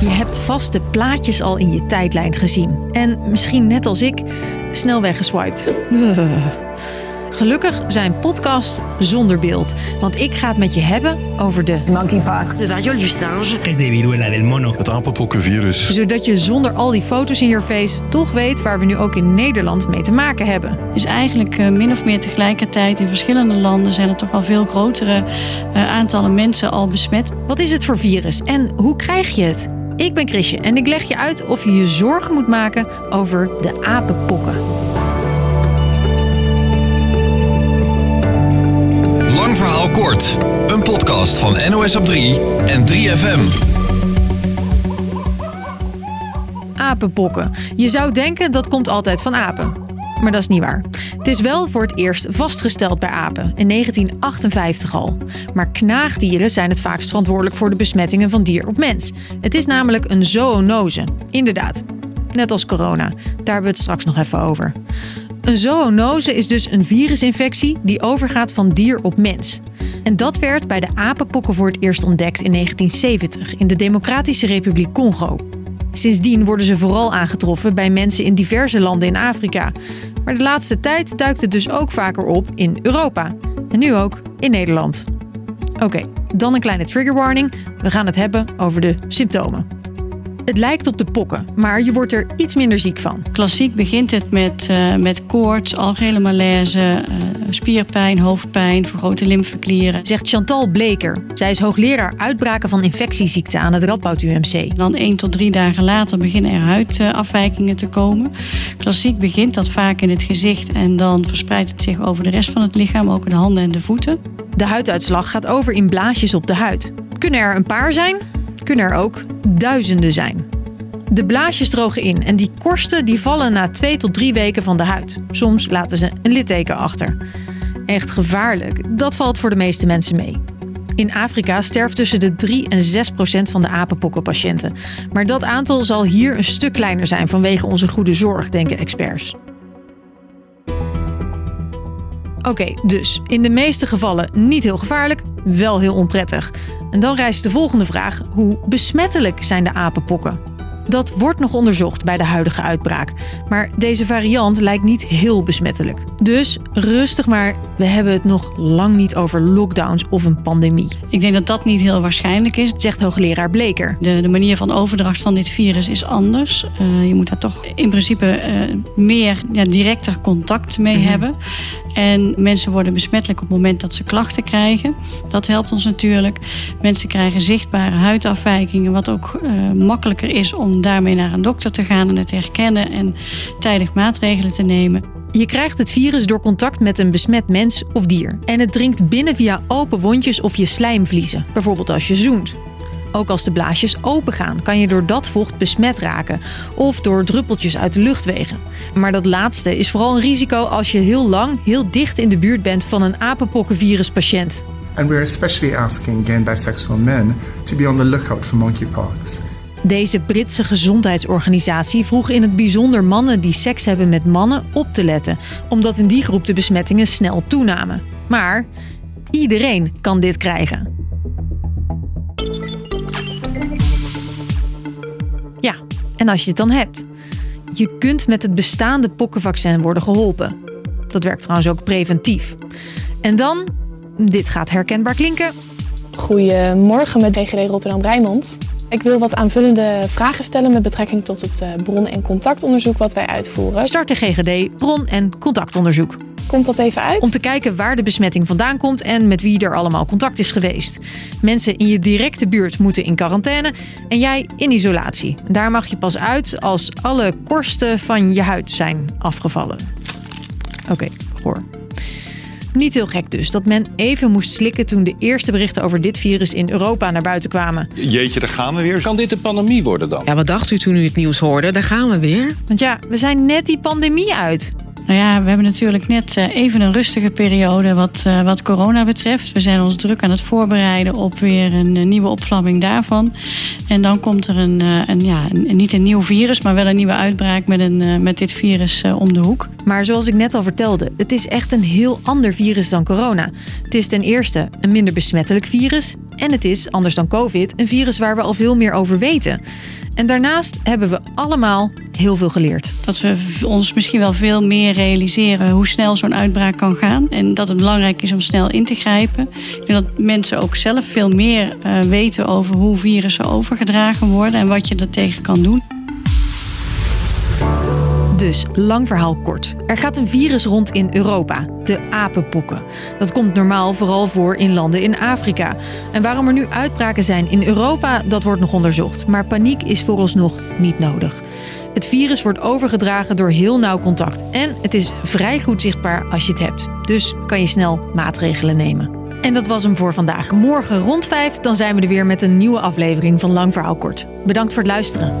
Je hebt vast de plaatjes al in je tijdlijn gezien. En misschien net als ik, snel weggeswiped. Gelukkig zijn podcasts zonder beeld. Want ik ga het met je hebben over de monkeypox, de variole du singe, peste de viruela del mono, het apenpokkenvirus. Zodat je zonder al die foto's in je face toch weet waar we nu ook in Nederland mee te maken hebben. Dus eigenlijk uh, min of meer tegelijkertijd in verschillende landen zijn er toch wel veel grotere uh, aantallen mensen al besmet. Wat is het voor virus en hoe krijg je het? Ik ben Chrisje en ik leg je uit of je je zorgen moet maken over de apenpokken. Lang verhaal kort. Een podcast van NOS op 3 en 3FM. Apenpokken. Je zou denken dat komt altijd van apen. Maar dat is niet waar. Het is wel voor het eerst vastgesteld bij apen, in 1958 al. Maar knaagdieren zijn het vaakst verantwoordelijk voor de besmettingen van dier op mens. Het is namelijk een zoonose. Inderdaad. Net als corona. Daar hebben we het straks nog even over. Een zoonose is dus een virusinfectie die overgaat van dier op mens. En dat werd bij de apenpokken voor het eerst ontdekt in 1970 in de Democratische Republiek Congo. Sindsdien worden ze vooral aangetroffen bij mensen in diverse landen in Afrika. Maar de laatste tijd duikt het dus ook vaker op in Europa. En nu ook in Nederland. Oké, dan een kleine trigger warning. We gaan het hebben over de symptomen. Het lijkt op de pokken, maar je wordt er iets minder ziek van. Klassiek begint het met, uh, met koorts, algehele malaise, uh, spierpijn, hoofdpijn, vergrote lymfeklieren. Zegt Chantal Bleker. Zij is hoogleraar uitbraken van infectieziekten aan het Radboud UMC. Dan één tot drie dagen later beginnen er huidafwijkingen te komen. Klassiek begint dat vaak in het gezicht en dan verspreidt het zich over de rest van het lichaam, ook in de handen en de voeten. De huiduitslag gaat over in blaasjes op de huid. Kunnen er een paar zijn, kunnen er ook duizenden zijn. De blaasjes drogen in en die korsten die vallen na twee tot drie weken van de huid. Soms laten ze een litteken achter. Echt gevaarlijk, dat valt voor de meeste mensen mee. In Afrika sterft tussen de 3 en 6 procent van de apenpokkenpatiënten. Maar dat aantal zal hier een stuk kleiner zijn vanwege onze goede zorg, denken experts. Oké, dus in de meeste gevallen niet heel gevaarlijk, wel heel onprettig. En dan rijst de volgende vraag: hoe besmettelijk zijn de apenpokken? Dat wordt nog onderzocht bij de huidige uitbraak. Maar deze variant lijkt niet heel besmettelijk. Dus rustig maar, we hebben het nog lang niet over lockdowns of een pandemie. Ik denk dat dat niet heel waarschijnlijk is, zegt hoogleraar Bleker. De, de manier van overdracht van dit virus is anders. Uh, je moet daar toch in principe uh, meer ja, directer contact mee mm-hmm. hebben. En mensen worden besmettelijk op het moment dat ze klachten krijgen. Dat helpt ons natuurlijk. Mensen krijgen zichtbare huidafwijkingen, wat ook uh, makkelijker is om daarmee naar een dokter te gaan en het herkennen en tijdig maatregelen te nemen. Je krijgt het virus door contact met een besmet mens of dier. En het dringt binnen via open wondjes of je slijmvliezen, bijvoorbeeld als je zoent. Ook als de blaasjes opengaan, kan je door dat vocht besmet raken of door druppeltjes uit de luchtwegen. Maar dat laatste is vooral een risico als je heel lang, heel dicht in de buurt bent van een apenpokkenviruspatiënt. And we're especially asking gay and bisexual men to be on the lookout for monkeypox. Deze Britse gezondheidsorganisatie vroeg in het bijzonder mannen die seks hebben met mannen op te letten, omdat in die groep de besmettingen snel toenamen. Maar iedereen kan dit krijgen. En als je het dan hebt. Je kunt met het bestaande pokkenvaccin worden geholpen. Dat werkt trouwens ook preventief. En dan, dit gaat herkenbaar klinken. Goedemorgen met DGD Rotterdam Rijnmond. Ik wil wat aanvullende vragen stellen met betrekking tot het eh, bron- en contactonderzoek wat wij uitvoeren. Start de GGD bron- en contactonderzoek. Komt dat even uit? Om te kijken waar de besmetting vandaan komt en met wie er allemaal contact is geweest. Mensen in je directe buurt moeten in quarantaine en jij in isolatie. Daar mag je pas uit als alle korsten van je huid zijn afgevallen. Oké, okay, hoor. Niet heel gek dus dat men even moest slikken toen de eerste berichten over dit virus in Europa naar buiten kwamen. Jeetje, daar gaan we weer. Kan dit een pandemie worden dan? Ja, wat dacht u toen u het nieuws hoorde? Daar gaan we weer. Want ja, we zijn net die pandemie uit. Nou ja, we hebben natuurlijk net eh, even een rustige periode wat, uh, wat corona betreft. We zijn ons druk aan het voorbereiden op weer een, nieuwe opvlamming daarvan. En dan komt er een, een ja, een, niet een nieuw virus, maar wel een nieuwe uitbraak met, een, met dit virus om de hoek. Maar zoals ik net al vertelde, het is echt een heel ander virus dan corona. Het is ten eerste een minder besmettelijk virus. En het is, anders dan COVID, een virus waar we al veel meer over weten. En daarnaast hebben we allemaal heel veel geleerd. Dat we ons misschien wel veel meer realiseren hoe snel zo'n uitbraak kan gaan. En dat het belangrijk is om snel in te grijpen. Denk dat mensen ook zelf veel meer uh, weten over hoe virussen overgedragen worden en wat je er tegen kan doen. Dus, lang verhaal kort. Er gaat een virus rond in Europa, de apenpokken. Dat komt normaal vooral voor in landen in Afrika. En waarom er nu uitbraken zijn in Europa, dat wordt nog onderzocht. Maar paniek is vooralsnog niet nodig. Het virus wordt overgedragen door heel nauw contact. En het is vrij goed zichtbaar als je het hebt. Dus kan je snel maatregelen nemen. En dat was hem voor vandaag. Morgen rond 5 dan zijn we er weer met een nieuwe aflevering van Lang Verhaal Kort. Bedankt voor het luisteren.